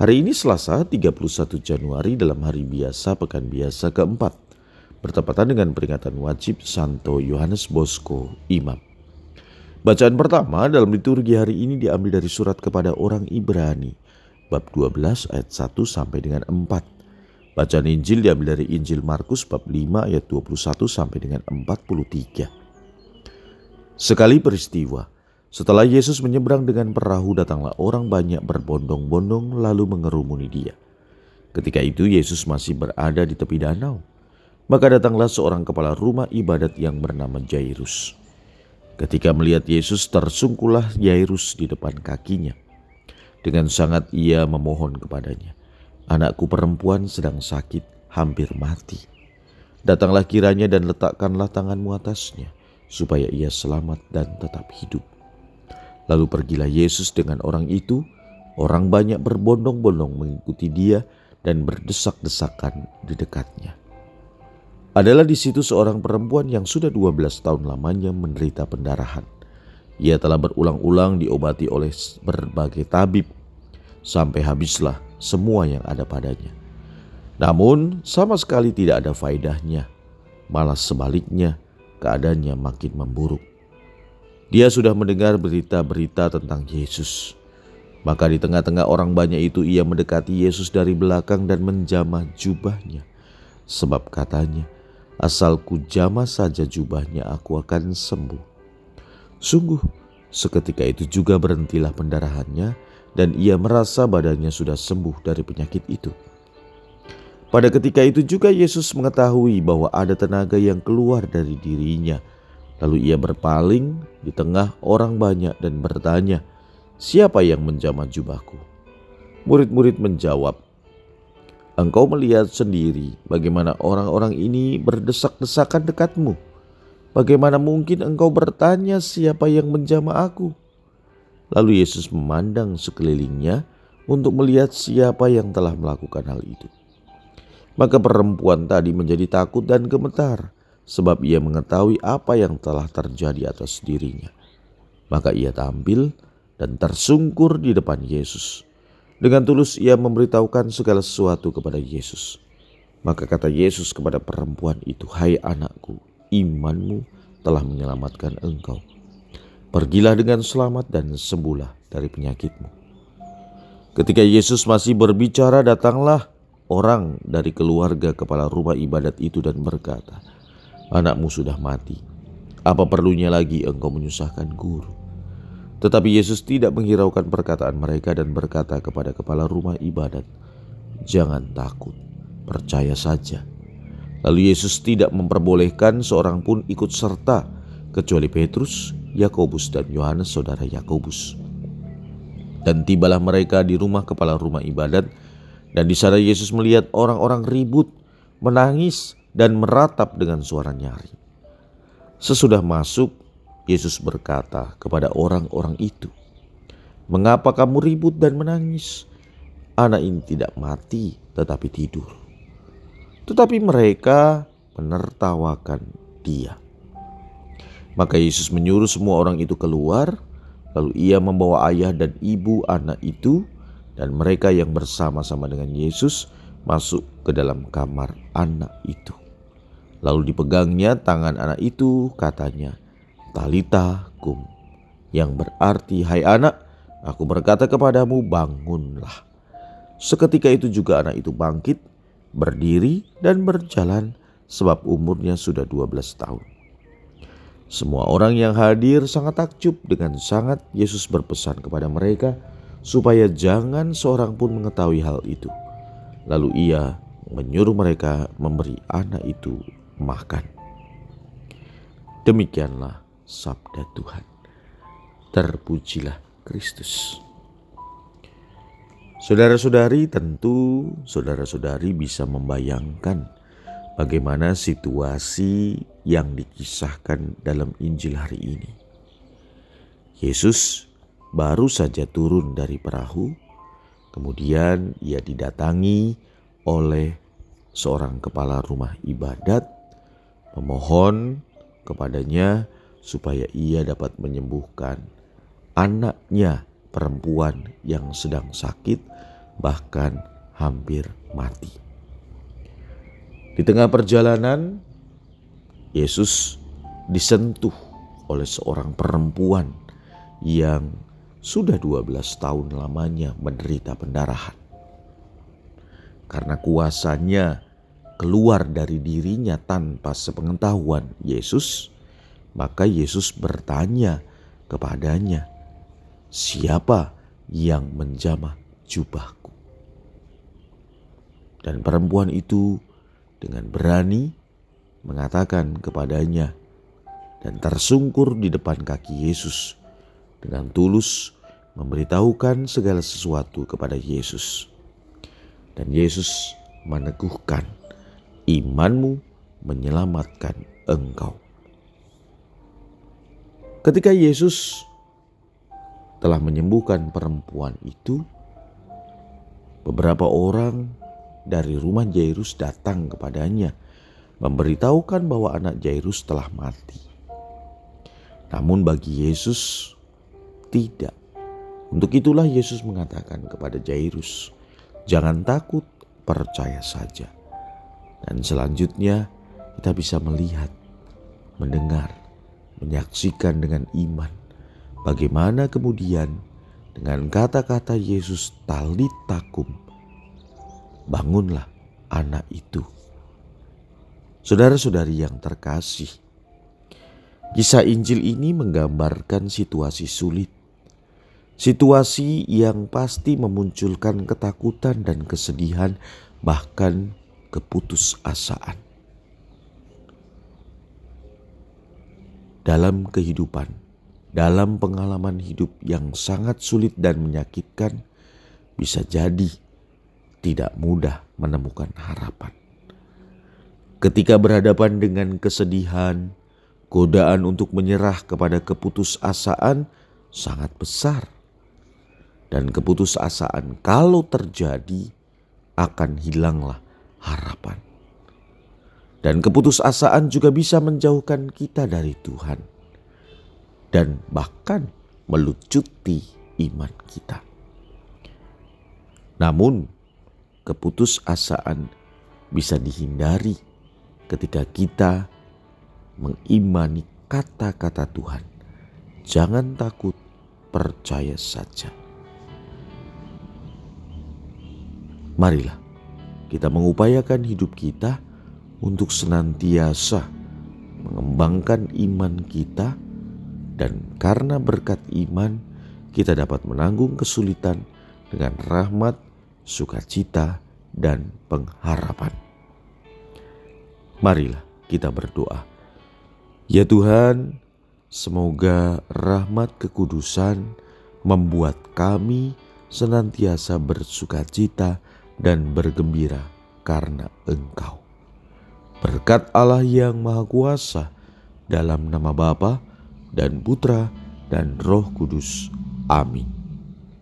Hari ini Selasa 31 Januari dalam hari biasa pekan biasa keempat. Bertepatan dengan peringatan wajib Santo Yohanes Bosco, Imam. Bacaan pertama dalam liturgi hari ini diambil dari surat kepada orang Ibrani, bab 12 ayat 1 sampai dengan 4. Bacaan Injil diambil dari Injil Markus bab 5 ayat 21 sampai dengan 43. Sekali peristiwa, setelah Yesus menyeberang dengan perahu, datanglah orang banyak berbondong-bondong lalu mengerumuni dia. Ketika itu Yesus masih berada di tepi danau. Maka datanglah seorang kepala rumah ibadat yang bernama Jairus. Ketika melihat Yesus tersungkulah Jairus di depan kakinya. Dengan sangat ia memohon kepadanya. Anakku perempuan sedang sakit, hampir mati. Datanglah kiranya dan letakkanlah tanganmu atasnya, supaya ia selamat dan tetap hidup. Lalu pergilah Yesus dengan orang itu. Orang banyak berbondong-bondong mengikuti dia dan berdesak-desakan di dekatnya. Adalah di situ seorang perempuan yang sudah 12 tahun lamanya menderita pendarahan. Ia telah berulang-ulang diobati oleh berbagai tabib sampai habislah semua yang ada padanya. Namun sama sekali tidak ada faedahnya, malah sebaliknya keadaannya makin memburuk. Dia sudah mendengar berita-berita tentang Yesus. Maka di tengah-tengah orang banyak itu ia mendekati Yesus dari belakang dan menjamah jubahnya. Sebab katanya, asal ku jamah saja jubahnya aku akan sembuh. Sungguh, seketika itu juga berhentilah pendarahannya dan ia merasa badannya sudah sembuh dari penyakit itu. Pada ketika itu juga Yesus mengetahui bahwa ada tenaga yang keluar dari dirinya – Lalu ia berpaling di tengah orang banyak dan bertanya, "Siapa yang menjamah jubahku?" Murid-murid menjawab, "Engkau melihat sendiri bagaimana orang-orang ini berdesak-desakan dekatmu. Bagaimana mungkin engkau bertanya siapa yang menjamah aku?" Lalu Yesus memandang sekelilingnya untuk melihat siapa yang telah melakukan hal itu. Maka perempuan tadi menjadi takut dan gemetar sebab ia mengetahui apa yang telah terjadi atas dirinya. Maka ia tampil dan tersungkur di depan Yesus. Dengan tulus ia memberitahukan segala sesuatu kepada Yesus. Maka kata Yesus kepada perempuan itu, "Hai anakku, imanmu telah menyelamatkan engkau. Pergilah dengan selamat dan sembuhlah dari penyakitmu." Ketika Yesus masih berbicara, datanglah orang dari keluarga kepala rumah ibadat itu dan berkata, anakmu sudah mati. Apa perlunya lagi engkau menyusahkan guru? Tetapi Yesus tidak menghiraukan perkataan mereka dan berkata kepada kepala rumah ibadat, "Jangan takut, percaya saja." Lalu Yesus tidak memperbolehkan seorang pun ikut serta kecuali Petrus, Yakobus dan Yohanes saudara Yakobus. Dan tibalah mereka di rumah kepala rumah ibadat dan di sana Yesus melihat orang-orang ribut, menangis dan meratap dengan suara nyari. Sesudah masuk, Yesus berkata kepada orang-orang itu, "Mengapa kamu ribut dan menangis? Anak ini tidak mati, tetapi tidur." Tetapi mereka menertawakan dia. Maka Yesus menyuruh semua orang itu keluar, lalu ia membawa ayah dan ibu anak itu dan mereka yang bersama-sama dengan Yesus masuk ke dalam kamar anak itu. Lalu dipegangnya tangan anak itu, katanya, Talita kum, yang berarti, hai anak, aku berkata kepadamu, bangunlah. Seketika itu juga anak itu bangkit, berdiri dan berjalan sebab umurnya sudah 12 tahun. Semua orang yang hadir sangat takjub dengan sangat Yesus berpesan kepada mereka supaya jangan seorang pun mengetahui hal itu. Lalu ia menyuruh mereka memberi anak itu makan. Demikianlah sabda Tuhan. Terpujilah Kristus. Saudara-saudari, tentu saudara-saudari bisa membayangkan bagaimana situasi yang dikisahkan dalam Injil hari ini. Yesus baru saja turun dari perahu, kemudian ia didatangi oleh seorang kepala rumah ibadat, memohon kepadanya supaya ia dapat menyembuhkan anaknya perempuan yang sedang sakit, bahkan hampir mati. Di tengah perjalanan, Yesus disentuh oleh seorang perempuan yang sudah 12 tahun lamanya menderita pendarahan. Karena kuasanya keluar dari dirinya tanpa sepengetahuan Yesus, maka Yesus bertanya kepadanya, "Siapa yang menjamah jubahku?" Dan perempuan itu dengan berani mengatakan kepadanya dan tersungkur di depan kaki Yesus dengan tulus memberitahukan segala sesuatu kepada Yesus. Dan Yesus meneguhkan imanmu menyelamatkan engkau. Ketika Yesus telah menyembuhkan perempuan itu, beberapa orang dari rumah Jairus datang kepadanya, memberitahukan bahwa anak Jairus telah mati. Namun, bagi Yesus tidak. Untuk itulah Yesus mengatakan kepada Jairus, "Jangan takut, percaya saja." Dan selanjutnya, kita bisa melihat, mendengar, menyaksikan dengan iman bagaimana kemudian dengan kata-kata Yesus talit takum bangunlah anak itu. Saudara-saudari yang terkasih kisah Injil ini menggambarkan situasi sulit situasi yang pasti memunculkan ketakutan dan kesedihan bahkan keputusasaan dalam kehidupan, dalam pengalaman hidup yang sangat sulit dan menyakitkan, bisa jadi tidak mudah menemukan harapan. Ketika berhadapan dengan kesedihan, godaan untuk menyerah kepada keputusasaan sangat besar. Dan keputusasaan kalau terjadi akan hilanglah harapan. Dan keputusasaan juga bisa menjauhkan kita dari Tuhan dan bahkan melucuti iman kita. Namun, keputusasaan bisa dihindari ketika kita mengimani kata-kata Tuhan. Jangan takut, percaya saja. Marilah kita mengupayakan hidup kita untuk senantiasa mengembangkan iman kita dan karena berkat iman kita dapat menanggung kesulitan dengan rahmat, sukacita, dan pengharapan. Marilah kita berdoa. Ya Tuhan, semoga rahmat kekudusan membuat kami senantiasa bersukacita dan bergembira karena Engkau. Berkat Allah yang Maha Kuasa, dalam nama Bapa dan Putra dan Roh Kudus. Amin.